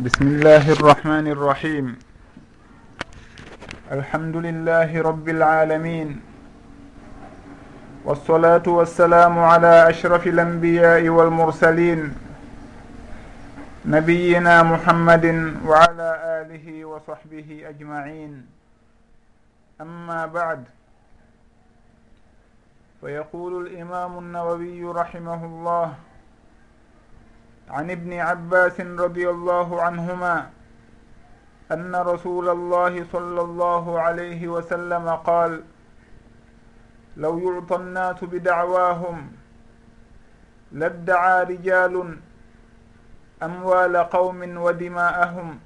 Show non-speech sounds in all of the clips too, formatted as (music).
بسم الله الرحمن الرحيم الحمد لله رب العالمين والصلاة والسلام على أشرف الأنبياء والمرسلين نبينا محمد وعلى آله وصحبه أجمعين أما بعد فيقول الإمام النووي رحمه الله عن ابن عباس رضي الله عنهما أن رسول الله صلى الله عليه وسلم قال لو يعطى الناس بدعواهم لادعى رجال أموال قوم ودماءهم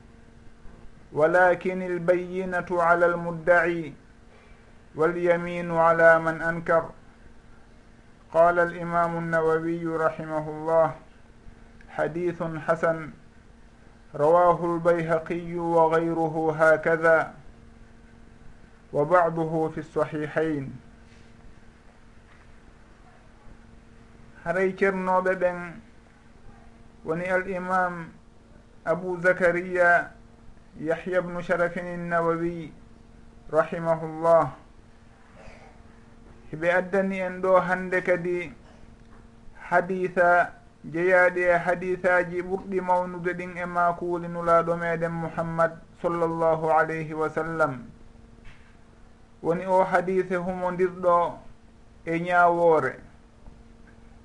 ولكن البينة على المدعي واليمين على من أنكر. قال الإمام النووي رحمه الله حديث حسن رواه البيهقي وغيره هكذا وبعضه في الصحيحين haray ceernoɓe ɓen woni al imam abou zacaria yahya bnu sharafin innawawi rahimahullah. Hiɓe addani en ɗo hande kadi haditha jeeyaɗi e hadisaji ɓurɗi mawnude ɗin e makuuli nulaaɗo meɗen muhammad sallllahu alayhi wa sallam. Woni o hadise humodirɗo e ñaawoore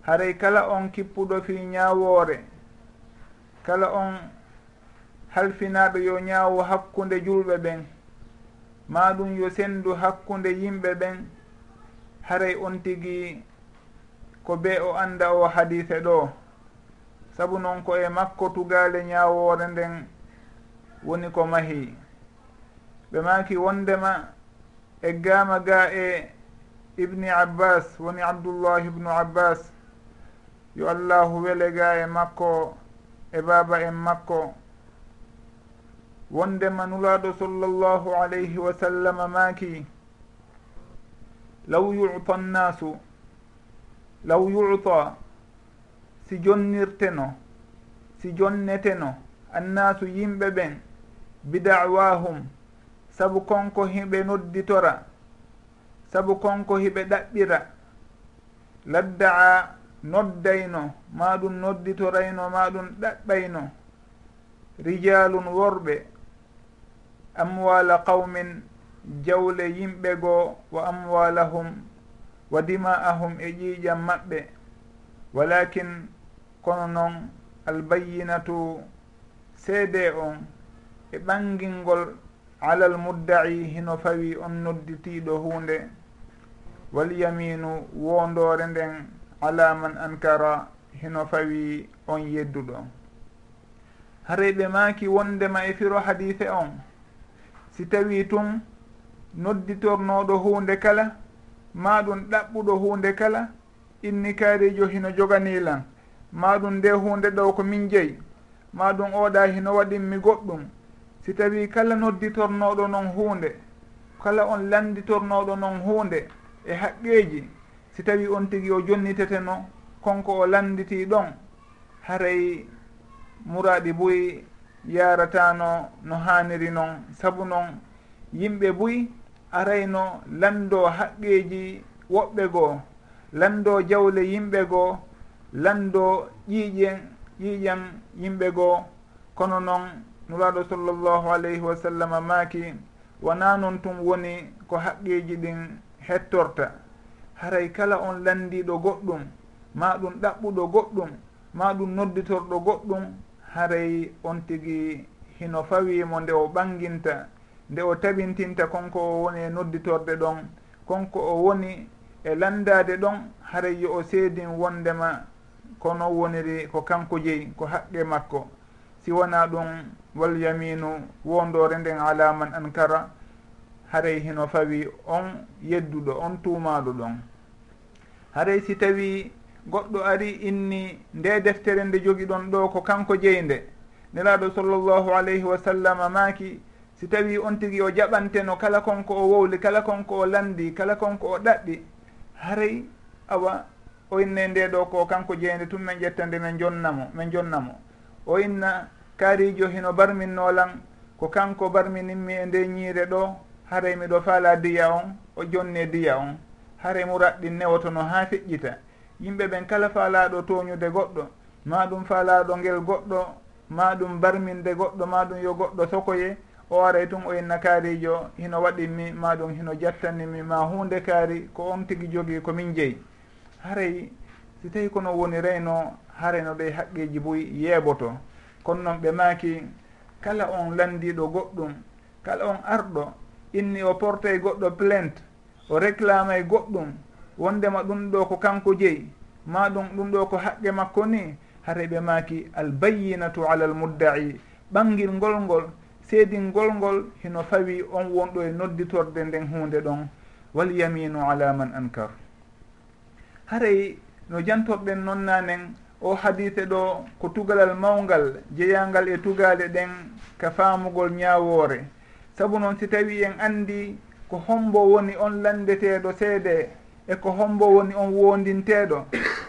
haray kala on kippuɗo fi ñaawoore kala on halfinaɗo yo ñaawo hakkunde julɓe ɓen. Ma ɗum yo sendu hakkunde yimɓe ɓen. Haray on tigi ko be o anda o hadise ɗo. saabu noon ko e makko tugaale ñaawoore nden woni ko mahi. Ɓe maaki wondema e gaama ga e ibni abbas woni abdoullah ibnu abbas. Yo allahu wele ga e makko e baaba en makko. Wondema nulaaɗo sallllahu alayhi wa sallama maaki law yuta nnasu law yuta si jonnirteno si jonneteno annasu yimɓe ɓen bidawahum sabu konko hiɓe nodditora sabu konko hiɓe ɗaɓɓira laddaa noddayno ma ɗum nodditorayno ma ɗum ɗaɓɓayno rijalun worɓe amwala qawmin jawle yimɓe goo wa amwalahum wa dima'ahum e ƴiiƴam maɓɓe walakin kono noon albayyinatu seede on e ɓangilngol alal muddaci hino fawi on nodditiɗo hunde walyaminu wondore nden ala man ankara hino fawi on yedduɗo. Haray ɓe maaki wondema e firo hadise on. Si tawi tun nodditornoɗo hunde kala ma ɗum ɗaɓɓuɗo hunde kala innikaarijo hino joganilan ma ɗum nde hunde ɗo ko min jeeyi ma ɗum oɗa hino waɗinmi goɗɗum. Si tawi kala nodditornoɗo noon hunde kala on landitornoɗo noon hunde e haqqeji si tawi on tigui o jonniteteno konko o landiti ɗon haray muraɗi boyi yaratano no haniri noon saabu noon yimɓe boyi arayno lando haqqeji woɓɓe goo lando jawle yimɓe goo lanndo ƴiiƴen ƴiiƴan yimɓe goo kono noon nuraaɗo sallllahu alayhi wa sallam maaki wona noon tum woni ko haqqiiji ɗin hettorta. Haray kala on lanndiiɗo goɗɗum ma ɗum ɗaɓɓuɗo goɗɗum ma ɗum nodditorɗo goɗɗum haray on tigi hino fawimo nde o ɓanginta nde o tabintinta konko o woni e nodditorde ɗon konko o woni e landade ɗon haray yo o seedin wondema kono woniri ko kanko jeyi ko haqqe makko. Si wona ɗum walyaminu wondore nden ala man ankara haray hino fawi on yedduɗo on tumaɗo ɗon. Haray si tawi goɗɗo ari inni nde deftere nde jogi ɗon ɗo ko kanko jeynde nelaɗo sallllahu alayhi wa sallam maaki si tawi on tigui o jaɓanteno kala konko o wowli kala konko o landi kala konko o ɗaɗɗi haray awa o inne nde ɗo ko kanko jeyde tum min ƴettande min jonnamo min jonnamo. O inna kaarijo hino barminnolan ko kanko barmininmi e nde ñiire ɗo haray miɗo faala diya on o jonne diya on. Haray mo raɗɗin newotono ha feƴƴita yimɓe ɓen kala faalaɗo toñude goɗɗo ma ɗum faalaɗo ngel goɗɗo ma ɗum barminde goɗɗo ma ɗum yo goɗɗo sokoye. O aray tun o inna kaarijo hino waɗinmi ma ɗum hino jattanimi ma hunde kaari ko on tigui jogui komin jeeyi haray si tawi kono woni reyno hareno ɗe haqqeji boy yeeboto. Kono noon ɓe maaki kala on landiɗo goɗɗum kala on arɗo inni o porta e goɗɗo plainte o réclama e goɗɗum wondema ɗum ɗo ko kanko jeeyi ma ɗum ɗum ɗo ko haqqe makko ni haray ɓe maaki albayinatu ala almuddai ɓangil ngol ngol seedingol ngol hino fawi on wonɗo e nodditorde nden hunde ɗon. Walyaminu ala man ankar. haray no jantoɓeɓen nonnanen o hadise ɗo ko tugalal mawgal jeeyangal e tugade ɗen ka faamugol ñawoore sabu noon si tawi en andi ko hombo woni on landeteɗo seede e ko hombo woni on wondinteɗo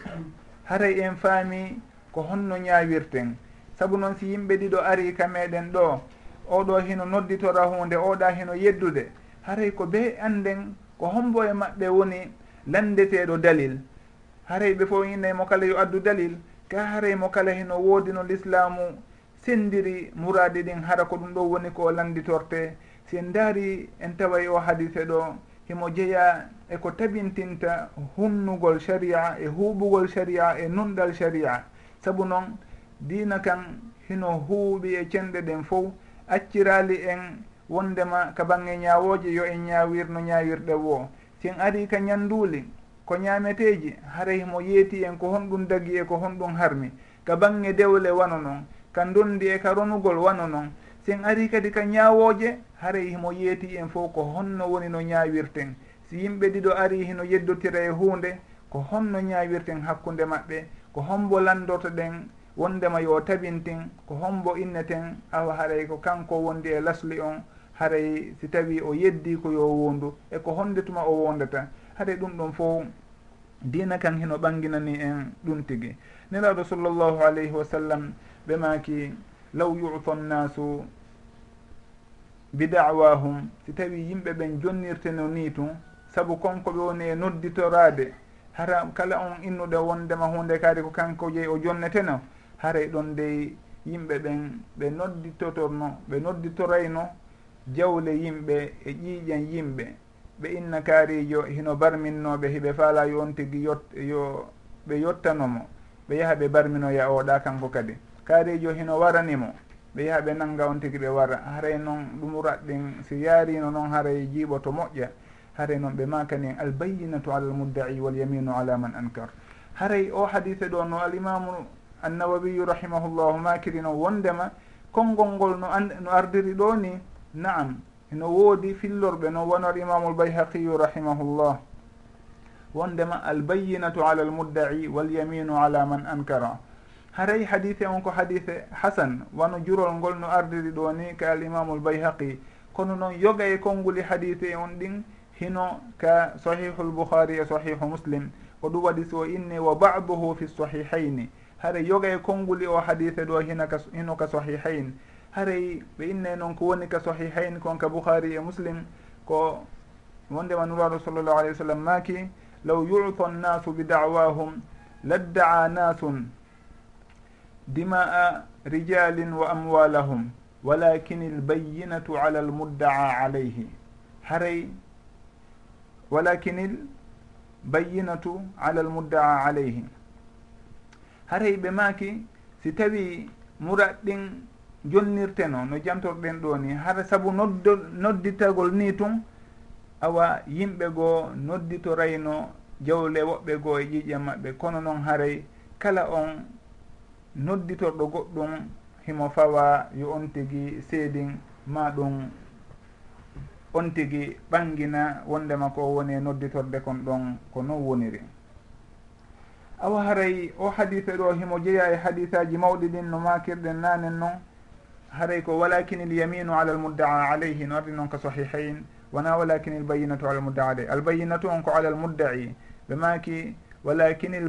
(coughs) haray en faami ko honno ñawirten saabu noon si yimɓe ɗiɗo ari ka meɗen ɗo oɗo hino nodditora hunde oɗa hino yeddude haray ko be anden ko hombo e maɓɓe woni landeteɗo dalil. haray ɓe fof hinnayi mo kala yo addu dalil. Ka haray mo kala heno woodi no l'islamu sendiri muradi ɗin hara ko ɗum ɗo woni ko landitorte. Si en daari en taway o hadise ɗo himo jeeya eko tabintinta hunnugol sharia e huuɓugol sharia e nunɗal sharia. Saabu noon diina kan hino huuɓi e cenɗe ɗen fof accirali en wondema ka bange ñawoje yo en ñawirno ñawirɗe wo si en ari ka ñanduli ko ñaameteeji haray mo yeeti en ko honɗum dagi e ko honɗum harmi. Ka baŋnge dewle wano noon ka dondi e ka ronugol wano noon sen ari kadi ka ñaawooje haray himo yeeti en fof ko honno woni no ñaawirten. Si yimɓe ɗiɗo ari hino yeddotira e huunde ko honno ñaawirten hakkunde maɓɓe ko hombo landorto ɗen wondema yo tabinten ko hombo inneten awa haray ko kanko wondi e lasli on haray si tawi o yeddi ko yo wondu e ko honde tuma o wondata haɗe ɗum ɗon fo dina kan heno ɓanginani en ɗum tigi. Nelaɗo sallllahu alayhi wa sallam ɓe maki law yuta nnasu bi dawahum si tawi yimɓe ɓen jonnirteno ni tun saabu konko ɓe woni e nodditorade hara kala on innuɗe wondema hunde kadi ko kanko jeeyi o jonneteno haray ɗon dey yimɓe ɓen ɓe nodditotorno ɓe nodditorayno jawle yimɓe e ƴiiƴen yimɓe. ɓe inna kaarijo hino barminnoɓe hiɓe faala yo on tigi yot yo ɓe yottanomo ɓe yaha ɓe barminoya oɗa kanko kadi. Kaarijo hino waranimo ɓe yaha ɓe nanga on tigi ɓe wara. Haray noon ɗum raɗɗin si yaarino noon haray jiiɓo to moƴƴa haray noon ɓe makani en albayinatu ala almuddai walyaminu ala man ankar. Haray o hadise ɗo no alimamu annawawiyu rahimahullahu makirino wondema konngol ngol no an no ardiri ɗo ni naam no woodi fillorɓe no wonor imamul bayhaqiyu rahimahullah. Wondema albayinatu ala almuddai walyaminu ala man ankara. Haray hadise on ko hadise hasan wano jurol ngol no ardiri ɗo ni ka alimamu lbayhaqi kono noon yoga e konnguli hadise on ɗin hino ka sahihu lbouhari e sahihu muslim. Ko ɗum waɗi so inni wa baduhu fi sahihayni haɗa yoga e konnguli o hadise ɗo hina hino ka sahihayn haray ɓe inne noon ko woni ka sahihayn kon ka bouhari e muslim ko wondema nuraɗo sallllahu alayhi wa sallam maaki law yuta nnasu bi dawahum laddaa nasun dima'a rijalin wa amwalahum walakin albayinatu ala almuddaa alayhi. Haray walakin albayinatu ala almuddaa alayhi. Haray ɓe maaki si tawi murat ɗin jonnirte noon no jantorɗen ɗo ni. Hara saabu noddo nodditagol ni tun awa yimɓe goo nodditorayno jawle woɓɓe goo e ƴiƴe maɓɓe. Kono noon haray kala on nodditorɗo goɗɗum himo fawa yo on tigi seedin ma ɗum on tigi ɓangina wondema ko woni e nodditorde kon ɗon ko non woniri. Awa haray o hadife ɗo himo jeeya e hadisaji mawɗi ɗin no makirɗen nanen noon haray ko walakin il ala almuddaa alayhi no ardi noon ko sahihayn. Wona walakin il ala almuddaa alayh albayinatu on ko ala almuddai. Ɓe maki walakin il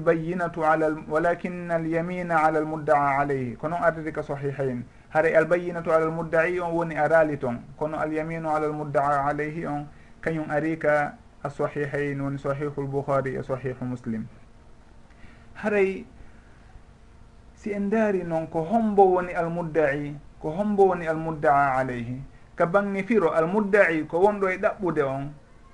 ala walakin alyamina ala almuddaa alayhi. Ko noon ardiri ka sahihayn. Haray albayinatu ala almuddai on woni arali toon kono alyaminu ala almuddaa alayhi on kañum ari ka a asahihain woni sahihu lbouhari e sahihu muslim. Haray si en daari noon ko hombo woni almuddai ko hombo woni almuddaa alayhi ka bange firo almuddai ko wonɗo e ɗaɓɓude on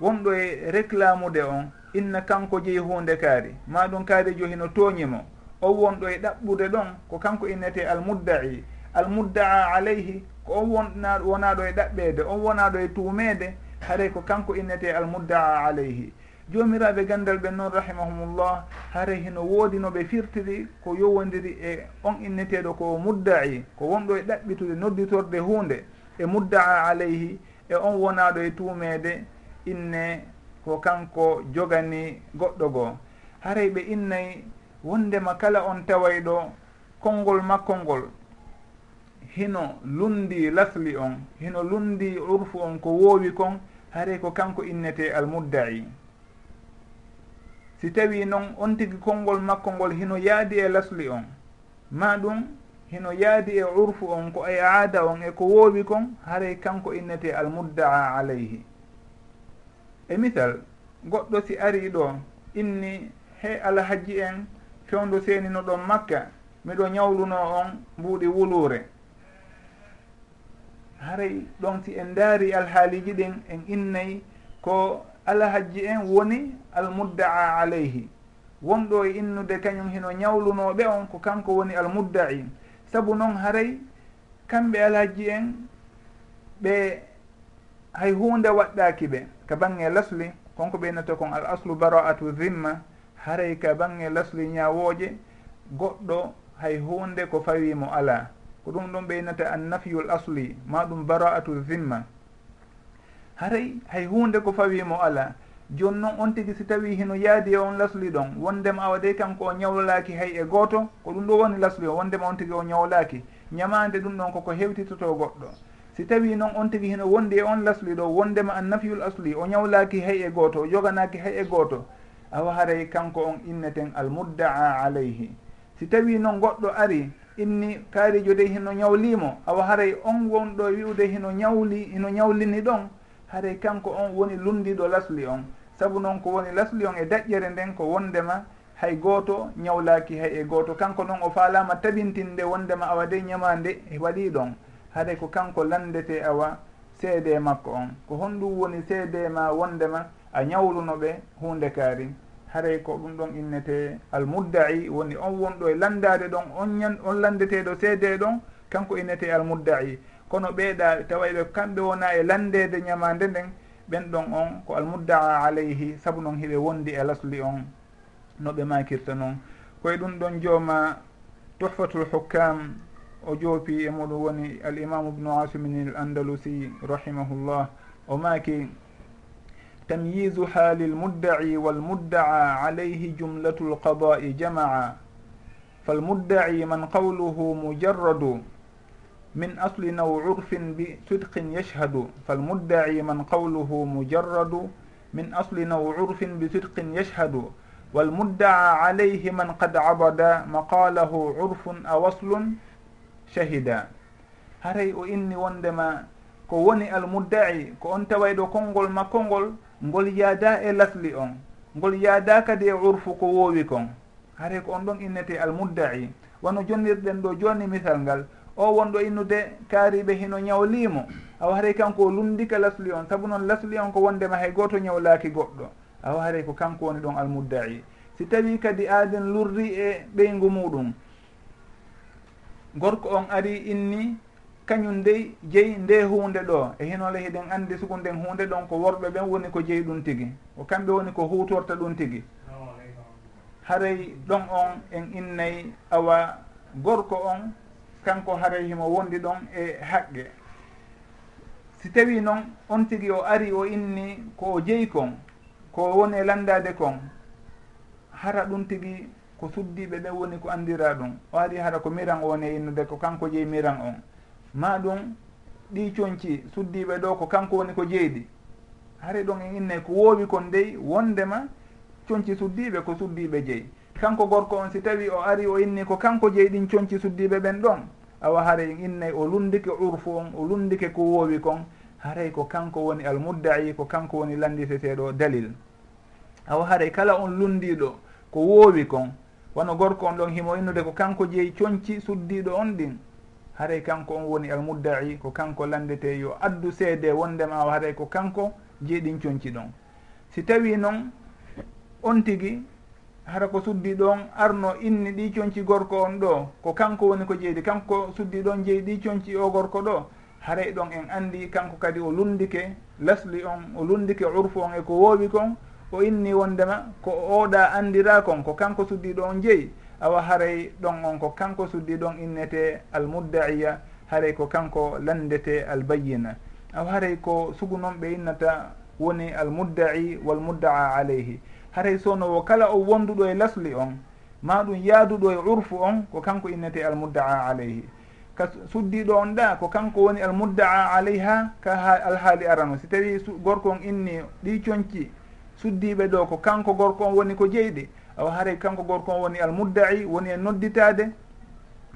wonɗo e réclamude on inna kanko jeyi hunde kaari. Ma ɗum kaari johi no tooñimo on wonɗo e ɗaɓɓude ɗon ko kanko innete almuddai. Almuddaa alayhi ko on wona wonaɗo e ɗaɓɓede on wonaɗo e tuumede haray ko kanko innete almuddaa alayhi. jomiraɓe gandal ɓen noon rahimahumullah hare hino woodi no ɓe firtiri ko yowodiri e on inneteɗo ko mudda'i ko wonɗo e ɗaɓɓitude nodditorde hunde e mudda'a alayhi e on wonaɗo e tuumede inne ko kanko jogani goɗɗo goo. Haray ɓe innayi wondema kala on taway ɗo konngol makko ngol hino lundi lasli on hino lundi urfu on ko woowi kon haray ko kanko innete almudda'i si tawi noon on tigi konngol makko ngol hino yaadi e lasli on ma ɗum hino yaadi e urfu on ko e aada on e ko woowi kon haray kanko innete almuddaa alayhi. E misal goɗɗo si ari ɗo inni he alhaji en fewdo seenino ɗon makka miɗo ñawluno on mbuuɗi wuluure. Haray ɗon si en daari alhaaliji ɗin en innayi ko alhajji en woni almuddaa alayhi. Wonɗo e innude kañum hino ñawlunoɓe on ko kanko woni almuddai. Saabu noon haray kamɓe alhajji en ɓe hay hunde waɗɗaki ɓe ka bange lasli konko ɓeynata kon al aslu bara'atu zimma haray ka bange lasli ñawoje goɗɗo hay hunde ko fawimo ala ko ɗum ɗon ɓeynata annafiyul asli ma ɗum bara'atu zimma. haray hay hunde ko fawimo ala joni noon on tigui si tawi hino yaadi e on lasli ɗon wondema awa dey kanko o ñawlolaki hay e goto ko ɗum ɗo woni lasli o wondema on tigui o ñawlaki ñamande ɗum ɗon koko hewtitoto goɗɗo. Si tawi noon on tigui hino wondi e on lasli ɗo wondema an nafiyul asli o ñawlaki hay e goto o joganaki hay e goto awa haray kanko on inneten almuddaa alayhi. Si tawi noon goɗɗo ari inni kaarijo de hino ñawlimo awa haray on wonɗo wiude hino ñawli hino ñawlini ɗon haray kanko on woni lumdiɗo lasli on. Saabu noon ko woni lasli on e daƴƴere nden ko wondema hay gooto ñawlaaki hay e gooto kanko noon o faalama tabintinde wondema awa de ñamande waɗi ɗon haɗa ko kanko landete awa seede makko on. Ko honɗum woni seede ma wondema a ñawluno ɓe hunde kaari. Haray ko ɗum ɗon innete almuddai woni on wonɗo e landade ɗon on ñan on landeteɗo seede ɗon kanko innete almuddai. kono ɓeeɗa tawa ɓe kamɓe wona e landede ñamande nden ɓen ɗon on ko almuddaa alayhi saabu noon heɓe wondi e lasli on no ɓe makirta noon koye ɗum ɗon jooma tuhfatul hukkam o joopi e muɗum woni alimamu bnu asimin l andalusi rahimahullah o maaki tamyisu haali lmuddai walmuddaa alayhi jumlatu lqada'i jama'a falmudda'i man qawluhu mujarradu min asli naw urfin bi sidqin yashhadu يشهد man qawluhu mujarradu min asli naw urfin bi sidqin yashhadu والمدعى عليه man qad عبد maqalahu عرف أو أصل shahida. Haray o inni wondema ko woni almudda'i ko on tawayɗo konngol makko ngol ngol yaada e lasli on ngol yaada kadi e urfu ko woowi kon. Haray ko on ɗon innete almudda'i wano jonnirɗen ɗo jooni misal ngal o wonɗo innude kaariɓe hino ñawlimo awa haray kanko o lumdika lasli on. Saabu noon lasli on ko wondema hay goto ñawlaki goɗɗo. Awa haray ko kanko woni ɗon almuddai. Si tawi kadi aaden lurri e ɓeygu muɗum gorko on ari inni kañum ndey jeyi nde hunde ɗo. E hinole hiɗen andi sugu nden hunde ɗon ko worɓe ɓen woni ko jeyi ɗum tigi. Ko kamɓe woni ko hutorta ɗum tigi. Haray ɗon on en innayi awa gorko on kanko haray himo wondi ɗon e haqqe. Si tawi noon on tigi o ari o inni ko o jeyi kon ko woni e landade kon hara ɗum tigi ko suddiɓe ɓen woni ko andira ɗum. O ari hara ko miran o woni e innude ko kanko jeyi miran on. Ma ɗum ɗi coñci suddiɓe ɗo ko kanko woni ko jeyɗi hare ɗon en inne ko woowi kon dey wondema coñci suddiɓe ko suddiɓe jeyi. kanko gorko on si tawi o ari o inni ko kanko jeyi ɗin coñci suddiɓe ɓen ɗon awa haray innay o lundike urfu on o lundike ko woowi kon haray ko kanko woni almuddai ko kanko woni landiteteɗo dalil. Awa haray kala on lundiɗo ko woowi kon wono gorko on ɗon himo innude ko kanko jeeyi coñci suddiɗo on ɗin haray kanko on woni almuddai ko kanko landete yo addu seede wondema awa haray ko kanko jeeyi ɗin coñci ɗon. Si tawi noon on tigi hara ko suddi ɗon arno inni ɗi conci gorko on ɗo. Ko kanko woni ko jeydi kanko suddi ɗon jeeyi ɗi conci o gorko ɗo. Haray ɗon en andi kanko kadi o lundike lasli on o lundike urfu on e ko woowi kon o inni wondema ko oɗa andira kon ko kanko suddi ɗo on jeeyi. Awa haray ɗon on ko kanko suddi ɗon innete almuddaiya haray ko kanko landete albayina awa haray ko sugu noon ɓe innata woni almuddai walmuddaa alayhi. haray sownowo kala o wonduɗo e lasli on ma ɗum yaaduɗo e urfu on ko kanko innete almuddaa alayhi. Ka suddiɗo on ɗa ko kanko woni almuddaa alayha ka ha alhaali arano. Si tawi gorko on inni ɗi coñci suddiɓe ɗo ko kanko gorko on woni ko jeyɗi awa haray kanko gorko on woni almuddai woni e nodditade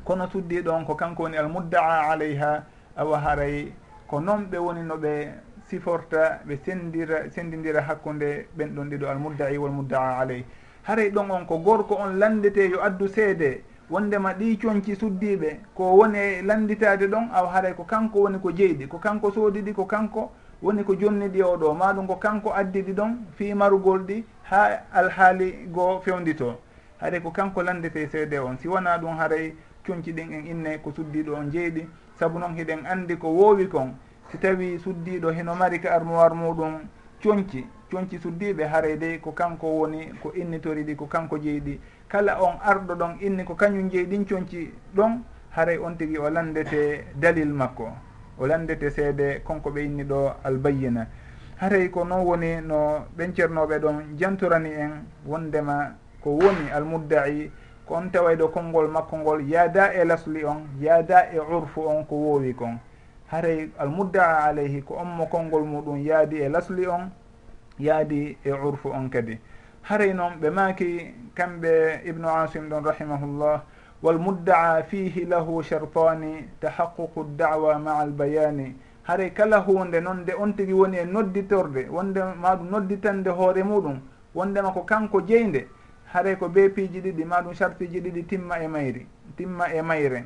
kono suddiɗo on ko kanko woni almuddaa alayha awa haray ko noon ɓe woni no ɓe siforta ɓe sendira sendidira hakkude ɓen ɗon ɗiɗo almuddai walmuddaa aleyh haray ɗon on ko gorko on landete yo addu seede wondema ɗi coñci suddiɓe ko woni landitade ɗon aw haray ko kanko woni ko jeyɗi ko kanko soodi ɗi ko kanko woni ko jonniɗi o ɗo maɗum ko kanko addiɗi ɗon fi marugol ɗi ha alhaali goo fewndito haray ko kanko landete seede on si wona ɗum haray coñci ɗin en inne ko suddiɗo on jeyɗi saabu noon hiɗen andi ko woowi kon. si tawi suddiɗo heno mari ka armoir muɗum coñci coñci suddiɓe haray dey ko kanko woni ko innitori ɗi ko kanko jeyɗi kala on arɗo ɗon inni ko kañum jeyi ɗin coñci ɗon haray on tigui o landete dalil makko. O landete seede konko ɓe inni ɗo albayyina. Haray ko noon woni no ɓen ceernoɓe ɗon jantorani en wondema ko woni almuddai ko on taway ɗo konngol makko ngol yaada e lasli on yaada e urfu on ko woowi kon. haray almuddaa alayhi ko onmo konngol muɗum yaadi e lasli on yaadi e urfu on kadi. Haray noon ɓe maaki kamɓe ibnu asim ɗon rahimahullah walmuddaa fihi lahu chartani tahaqququ da'wa maa albayani haray kala hunde noon nde on tigi woni e nodditorde wonde maɗum nodditande hoore muɗum wondema ko kanko jeynde haray ko be piiji ɗiɗi maɗum chartiji ɗiɗi timma e mayri timma e mayre.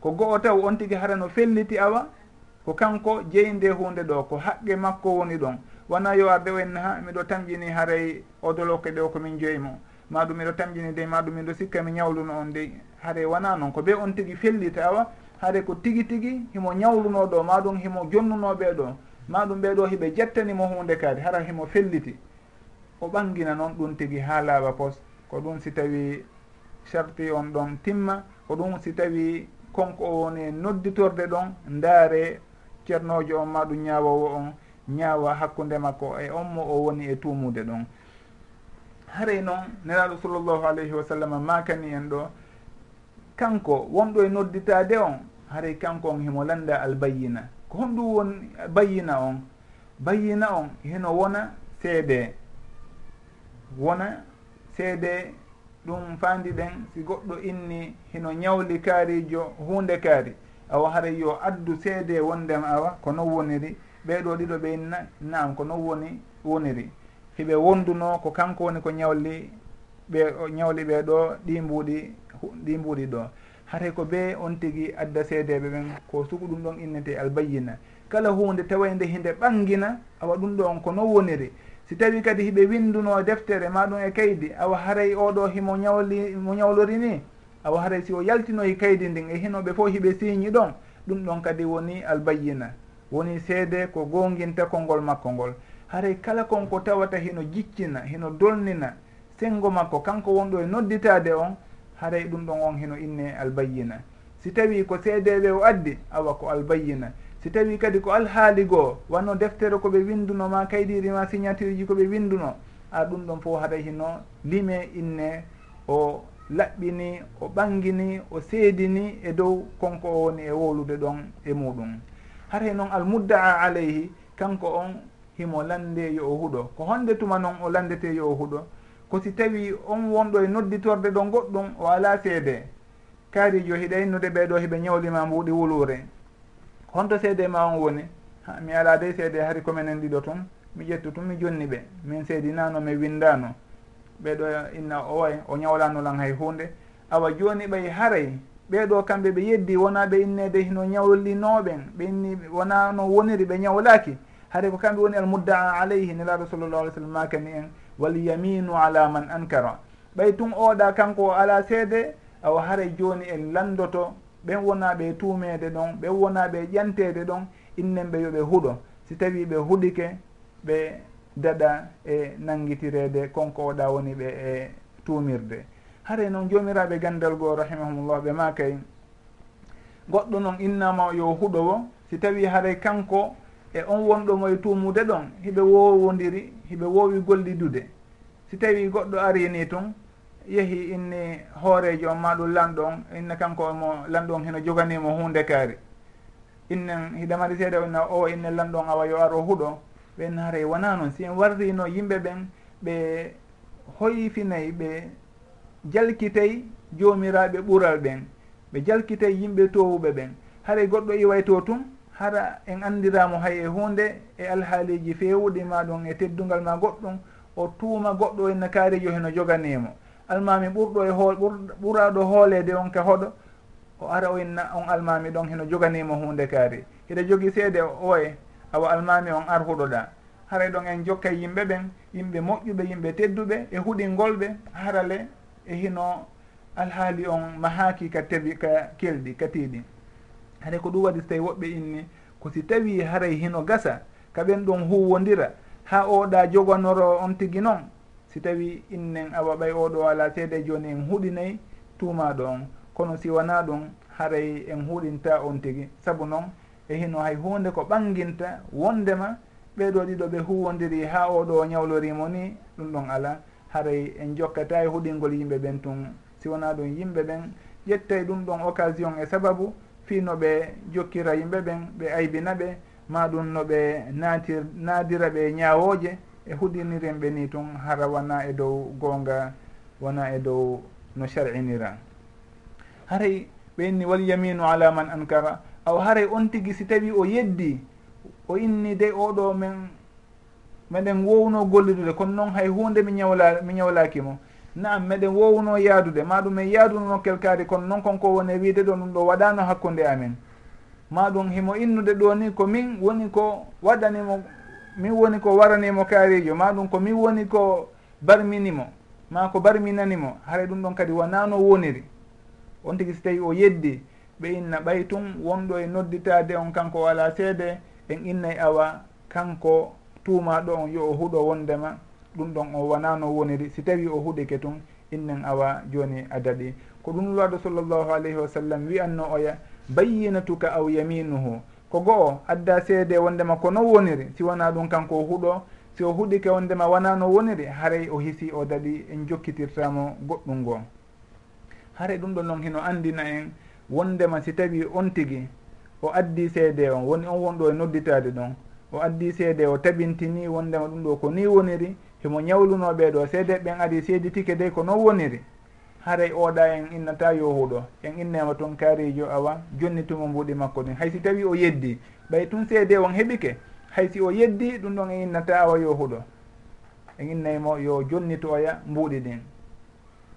Ko go'o taw on tigi hara no felliti awa ko kanko jeyinde hunde ɗo ko haqqe makko woni ɗon. Wona yo arde wen ha miɗo tamƴini haray odoloke ɗe o komin joyimo maɗum miɗo tamƴini de maɗum miɗo sikka mi ñawluno on de. Haray wona noon ko be on tigui fellita awa haade ko tigui tigui himo ñawluno ɗo maɗum himo jonnunoɓe ɗo. Maɗum ɓeɗo hiɓe jettanimo hunde kadi hara himo felliti. O ɓangina noon ɗum tigui ha laaɓa pos. Ko ɗum si tawi charti on ɗon timma ko ɗum si tawi konko o woni nodditorde ɗon ndaare ceernojo on ma ɗum ñaawowo on ñaawa hakkude makko e on mo o woni e tumude ɗon. Haray noon neraɗo sallllahu alayhi wa sallam makani en ɗo kanko wonɗo e nodditade on haray kanko on himo landa albayina. Ko honɗum won bayina on bayina on heno wona seede wona seede ɗum fandi ɗen si goɗɗo inni hino ñawli kaarijo hunde kaari. awa haray yo addu seede wondema awa ko non woniri. Ɓeeɗo ɗiɗo ɓeynna naam ko non woni woniri. Hiɓe wonduno ko kanko woni ko ñawli ɓe ñawli ɓe ɗo ɗi mbuuɗi ɗi mbuuɗi ɗo. Haray ko be on tigi adda seedeɓe ɓen ko sugu ɗum ɗon innete albayina kala hunde tawa nde hinde ɓangina awa ɗum ɗo on ko non woniri. Si tawi kadi hiɓe winduno deftere maɗum e kaydi awa haray oɗo himo ñawli mo ñawlori ni awa haray si o yaltinoyi kaydi ndin e hinoɓe fof hiɓe siiñi ɗon ɗum ɗon kadi woni albayina woni seede ko gonginta konngol makko ngol. Haray kala konko tawata hino jiccina hino dolnina sengo makko kanko wonɗo e nodditade on haray ɗum ɗon on hino inne albayina si tawi ko seedeɓe o addi awa ko albayina si tawi kadi ko alhaali goo wanno deftere koɓe winduno ma kaydiri ma signature ji koɓe winduno a ɗum ɗon fof haɗa hino lime inne o laɓɓini o ɓangini o seedini e dow konko o woni e wowlude ɗon e muɗum. Har noon almuddaa alayhi kanko on himo lande yo o huuɗo ko honde tuma noon o landete yo o huuɗo ko si tawi on wonɗo e nodditorde ɗo goɗɗum o ala seede. Kaarijo hiɗa innude ɓeeɗo heɓe ñawlima mbuuɗi wuluure. Honto seede ma on woni ha mi ala dey seede hari komenen ɗiɗo tun mi ƴettu tun mi jonni ɓe. Min seedinano mi windano ɓeɗo inna o way o ñawlanolan hay hunde. Awa joni ɓay haray ɓeɗo kamɓe ɓe yeddi wona ɓe innede hino ñawlinoɓen ɓe inni wona no woniri ɓe ñawlaki. Haade ko kamɓe woni almuddaa alayhi nelaɗo sallllah alih sallam makani en walyaminu ala man ankara. Ɓay tun oɗa kanko o ala seede awa haray joni en landoto ɓen wona ɓe tumede ɗon ɓen wona ɓe ƴantede ɗon innen ɓe yoɓe huuɗo si tawi ɓe huuɗike ɓe daɗa e nanguitirede konko oɗa woni ɓe e tumirde. Hare noon jomiraɓe gandal goo rahimahumullah ɓe ma kay goɗɗo noon innama yo huɗowo si tawi haray kanko e on wonɗomo e tumude ɗon hiɓe wowodiri hiɓe wowi gollidude si tawi goɗɗo ari ni tun yeehi inni hoorejo on ma ɗum lanɗo on inna kanko mo lanɗo on heno joganimo hunde kaari. Innen hiɗa mari seeɗa inna o inne lanɗo on awa yo ar o huuɗo ɓen haray wona noon si en warrino yimɓe ɓen ɓe hoyfinayi ɓe jalkitay joomiraɓe ɓural ɓen ɓe jalkitay yimɓe towuɓe ɓen. Haray goɗɗo iway to tum hara en andiramo hay e hunde e alhaaliji fewuɗi ma ɗum e teddugal ma goɗɗum o tuuma goɗɗo enne kaarijo heno joganimo almami ɓurɗo e hool ɓuraɗo hoolede on ka hoɗo o ara o inna on almami ɗon heno joganimo hunde kaari. Hiɗa jogui seede oye awa almami on arhuɗoɗa haray ɗon en jokka e yimɓe ɓen yimɓe moƴƴuɓe yimɓe tedduɓe e huɗingolɓe harale e hino alhaali on mahaki ka tewi ka kelɗi ka tiiɗi. Hade ko ɗum waɗi so tawi woɓɓe inni ko si tawi haray hino gasa ka ɓen ɗon huwodira ha oɗa jogonoro on tigi noon si tawi innen awa ɓay oɗo ala seede joni en huɗinayi tumaɗo on. Kono si wona ɗum haray en huɗinta on tigi. Saabu noon e hino hay hunde ko ɓanginta wondema ɓeɗo ɗiɗo ɓe huwodiri ha oɗo ñawlorimo ni ɗum ɗon ala haray en jokkata e huɗingol yimɓe ɓen tun. Si wona ɗum yimɓe ɓen ƴettay ɗum ɗon occasion e sababu fino ɓe jokkira yimɓe ɓen ɓe aybina ɓe ma ɗum no ɓe natir nadira ɓe ñawoje e huɗiniren ɓe ni tun hara wona e dow gonga wona e dow no shar'inira. Haray ɓe inni wal yaminu ala man ankara aw haray on tigi si tawi o yeddi o inni de oɗo men meɗen wowno gollidude kono noon hay hunde mi ñawla mi ñawlakimo naam meɗen wowno yaadude maɗum en yaaduno nokkel kaari kono noon konko woni wiide ɗo ɗum ɗo waɗano hakkude amen. Maɗum himo innude ɗo ni ko min woni ko waɗanimo min woni ko waranimo kaarijo maɗum ko min woni ko barminimo ma ko barminanimo. Haray ɗum ɗon kadi wonano woniri. On tigui so tawi o yeddi ɓe inna ɓay tun wonɗo e nodditade on kanko wala seede en innay awa kanko tuumaɗo on yo o huuɗo wondema. Ɗum ɗon o wonano woniri. Si tawi o huuɗike tun innen awa joni a daɗi. Ko ɗum lwaɗo sallllahu alayhi wa sallam wiyanno oya bayyinatuka aw yaminuhu. Ko go'o adda seede wondema ko non woniri. Si wona ɗum kanko o huuɗo si o huuɗike wondema wonano woniri haray o hisi o daɗi en jokkitirtamo goɗɗum ngo haray ɗum ɗon noon hino andina en. wondema si tawi on tigi o addi seede on woni on wonɗo e nodditade ɗon. O addi seede o taɓintini wondema ɗum ɗo ko ni woniri himo ñawlunoɓe ɗo seede ɓen adi seeditike de ko non woniri. Haray oɗa en innata yo huuɗo en innema toon kaarijo awa jonni tumo mbuuɗi makko ɗin. Haysi tawi o yeddi ɓay tun seede on heɓike haysi o yeddi ɗum ɗon en innata awa yo huuɗo en innaymo yo jonnitoya mbuuɗi ɗin.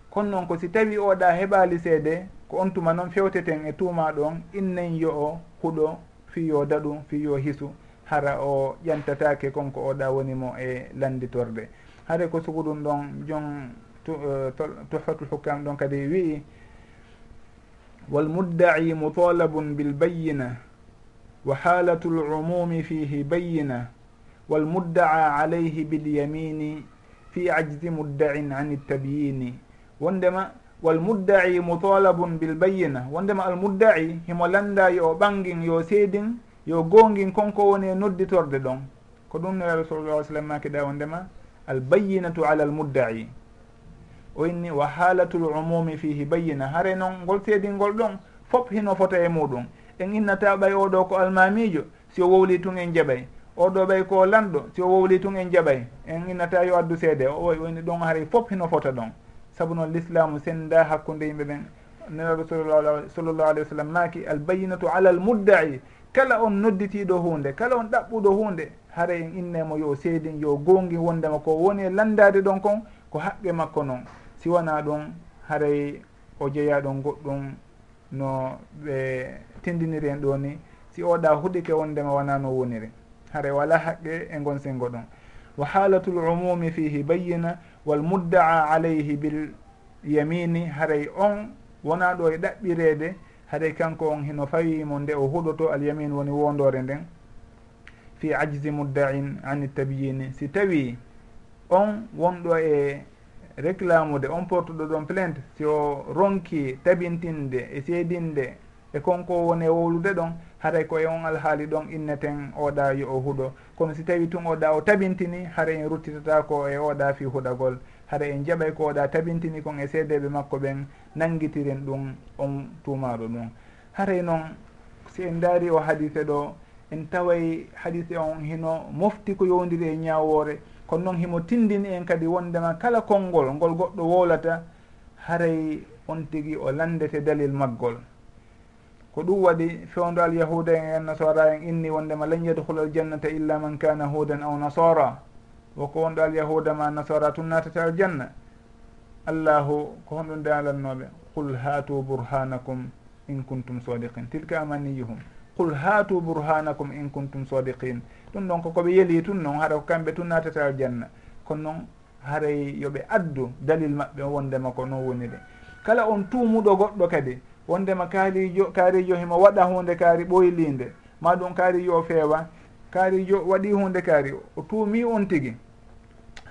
Kono noon ko si tawi oɗa heɓali seede ko on tuma noon fewteten e tuuma ɗon innen yo o huɗo fiyo daɗum fiyo hisu hara o ƴantatake konko oɗa wonimo e landitorde. Haade ko sugu ɗum ɗon jon tuhfatul e, hukkam ɗon kadi wii walmuddai mutalabun bilbayina wa halatu lumumi fihi bayina walmuddaa alayhi bilyamini fi ajzi muddain an ltabyini wondema walmuddaci mutalabun bilbayina wondema almuddaci himo landa yo ɓangin yo seedin yo gongin konko woni e nodditorde ɗon. Ko ɗum no neraɓe sallallah sallam makiɗa wondema albayinatu ala almuddaci o inni wa halatul umumi fihi bayina hare noon ngol seedingol ɗon fof hino fota e muɗum. En innata ɓay oɗo ko almamijo si o wowli tun en jaɓay. Oɗo ɓay ko lanɗo si o wowli tun en jaɓay. En innata yo addu seede. O inni ɗon haari fof hino fota ɗon. saabu noon l'islamu senda hakkude yimɓe ɓen. Nelaɗo sallllahu alayhi wa sallam maaki albayinatu ala al mudda'i kala on nodditiɗo hunde kala on ɗaɓɓuɗo hunde haara en innemo yo seedin yo gongi wondema ko woni e landade ɗon kon ko haqqe makko noon siwana ɗum haray o jeeya ɗon goɗɗum no ɓe tendiniri en ɗo ni. Si oɗa huɗike wondema wona no woniri. Hara wala haqqe e gon sengo ɗon. Wa halatul umumi fihi bayyina wal muddaa alayhi bil yamini haray on wona ɗo e ɗaɓɓirede haɗay kanko on hino fawimo nde o huɗoto alyamin woni wondore nden fi ajzi muddain ani tabyini. Si tawi on wonɗo e réclamude on portuɗo ɗon plainte si o ronki tabintinde e seedinde e konko woni e wowlude ɗon haray ko e on alhaali ɗon inneten oɗa yo o huuɗo kono si tawi tun oɗa o tabintini haara en ruttitata ko e oɗa fi huɗagol. Haara en jaɓay ko oɗa tabintini kon e seedeɓe makko ɓen nangitiren ɗum on tumaɗo ɗum haray noon si en daari o hadise ɗo en taway hadise on hino mofti ko yowdiri e ñawore kono noon himo tindini en kadi wondema kala konngol ngol goɗɗo wowlata haray on tigi o landete dalil maggol. ko ɗum waɗi fewdo alyahuda en en nasara en inni wondema lan yadhul aljannata illa man kana hudan aw nasara woko wonɗo alyahuda ma nasara tun natata aljanna. Allahu ko honɗum de alannoɓe qul hatu burhanakum in kuntum sadiqin tilka amaniyuhum qul hatu burhanakum in kuntum sadiqin ɗum ɗon kokoɓe yeeli tun noon haɗa ko kamɓe tun natata aljanna. Kono noon haray yoɓe addu dalil maɓɓe wondema ko non woni de kala on tumuɗo goɗɗo kadi wondema kaarijo kaarijo himo waɗa hunde kaari ɓoylinde ma ɗum kaarijo o feewa. Kaarijo waɗi hunde kaari o tuumi on tigi.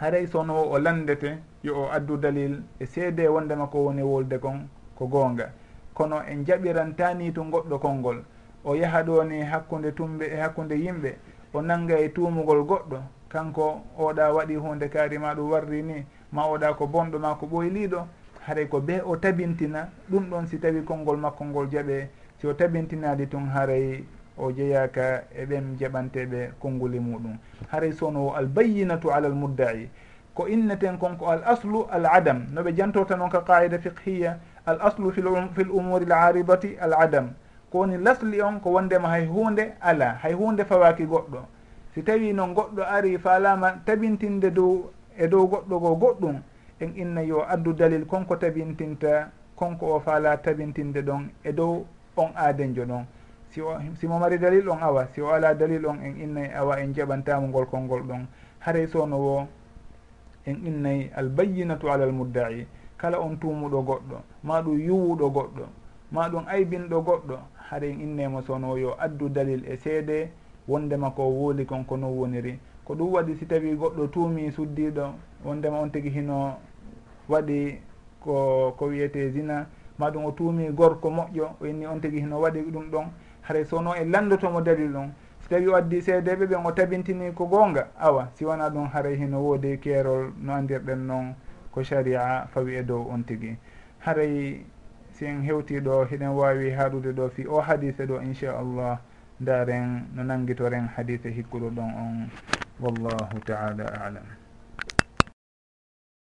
Haray sono o landete yo o addu dalil e seede wondema ko woni wolde kon ko goonga. Kono en jaɓirantani to goɗɗo konngol. O yaha ɗo ni hakkude tumɓe e hakkude yimɓe. O nanga e tumugol goɗɗo. Kanko oɗa waɗi hunde kaari ma ɗum warri ni. Ma oɗa ko bonɗo ma ko ɓoyliɗo haray ko ɓe o tabintina ɗum ɗon si tawi konngol makko ngol jaɓe si o tabintinadi tun haray o jeyaka e ɓen jaɓanteɓe konnguli muɗum. Haray sowno albayinatu ala al muddai. Ko inneten konko al aslu al adam. Noɓe jantorta noon ka qaida fiqhiya al aslu fi um-, l umuri l aribati al adam. Ko woni lasli on ko wondema hay hunde ala hay hunde fawaki goɗɗo. Si tawi noon goɗɗo ari faalama tabintinde dow e dow goɗɗo go goɗɗum en inna yo addu dalil konko tabintinta konko o faala tabintinde ɗon e dow on aadenjo ɗon. Si o simo mari dalil on awa si o ala dalil on en innayi awa en jaɓantamo ngol konngol ɗon haray sowno wo en innayi albayinatu ala almuddai kala on tumuɗo goɗɗo ma ɗum yuwuɗo goɗɗo ma ɗum aybinɗo goɗɗo haɗa en innemo sowno yo addu dalil e seede wondema ko wooli kon ko non woniri. Ko ɗum waɗi si tawi goɗɗo tuumi suddiɗo wondema on tigi hino waɗi ko ko wiyete zina maɗum o tuumi gorko moƴƴo o inni on tigi hino waɗi ɗum ɗon. Haray sono e landotomo dalil on so tawi o addi seedeɓe ɓen o tabintini ko goonga awa si wona ɗum haray hino woodi keerol no andirɗen noon ko sharia fawi e dow on tigi. Haray si en hewti ɗo hiɗen wawi haɗude ɗo fi o hadise ɗo inchallah ndaren no nanguitoren hadise hikkuɗo ɗon on. Wallahu taala alam.